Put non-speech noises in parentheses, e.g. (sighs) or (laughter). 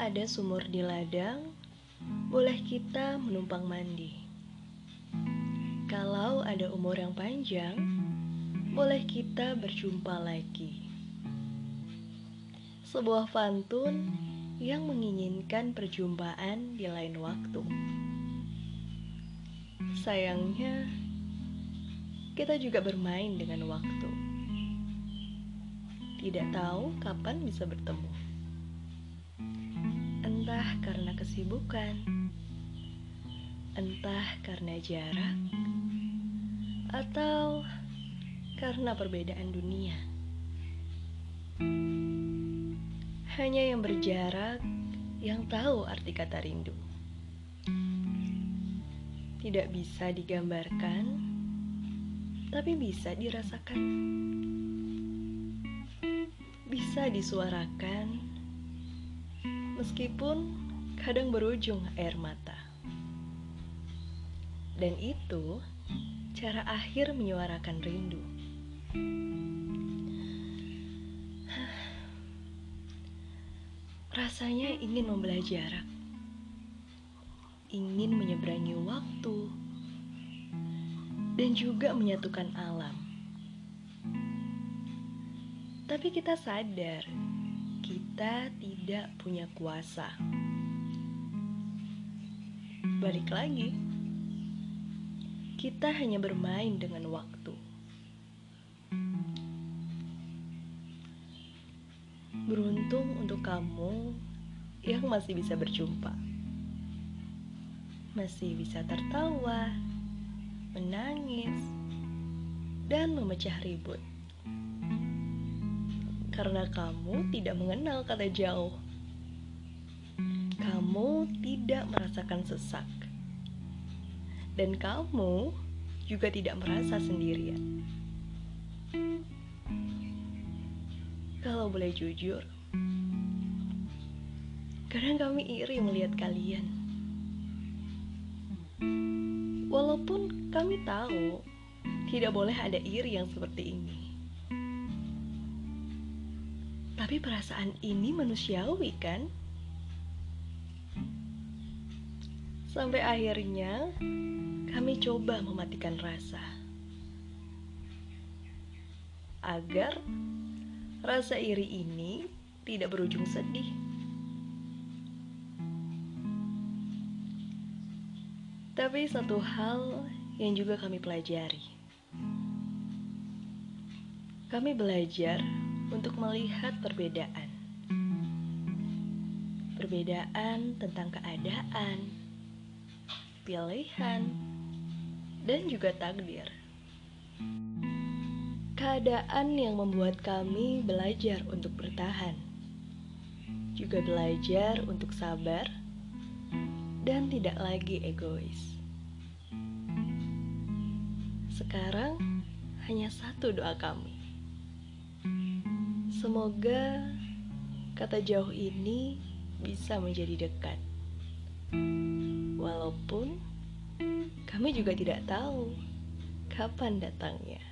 ada sumur di ladang, boleh kita menumpang mandi. Kalau ada umur yang panjang, boleh kita berjumpa lagi. Sebuah pantun yang menginginkan perjumpaan di lain waktu. Sayangnya, kita juga bermain dengan waktu. Tidak tahu kapan bisa bertemu. Entah karena kesibukan, entah karena jarak, atau karena perbedaan dunia. Hanya yang berjarak yang tahu arti kata rindu. Tidak bisa digambarkan, tapi bisa dirasakan. Bisa disuarakan, meskipun kadang berujung air mata. Dan itu cara akhir menyuarakan rindu. (sighs) Rasanya ingin membelah jarak, ingin menyeberangi waktu, dan juga menyatukan alam. Tapi kita sadar kita tidak punya kuasa. Balik lagi, kita hanya bermain dengan waktu. Beruntung untuk kamu yang masih bisa berjumpa, masih bisa tertawa, menangis, dan memecah ribut karena kamu tidak mengenal kata jauh. Kamu tidak merasakan sesak, dan kamu juga tidak merasa sendirian. Kalau boleh jujur, kadang kami iri melihat kalian. Walaupun kami tahu tidak boleh ada iri yang seperti ini. Tapi perasaan ini manusiawi kan? Sampai akhirnya kami coba mematikan rasa. Agar rasa iri ini tidak berujung sedih. Tapi satu hal yang juga kami pelajari. Kami belajar untuk melihat perbedaan. Perbedaan tentang keadaan, pilihan, dan juga takdir. Keadaan yang membuat kami belajar untuk bertahan, juga belajar untuk sabar, dan tidak lagi egois. Sekarang hanya satu doa kami Semoga kata jauh ini bisa menjadi dekat. Walaupun kami juga tidak tahu kapan datangnya.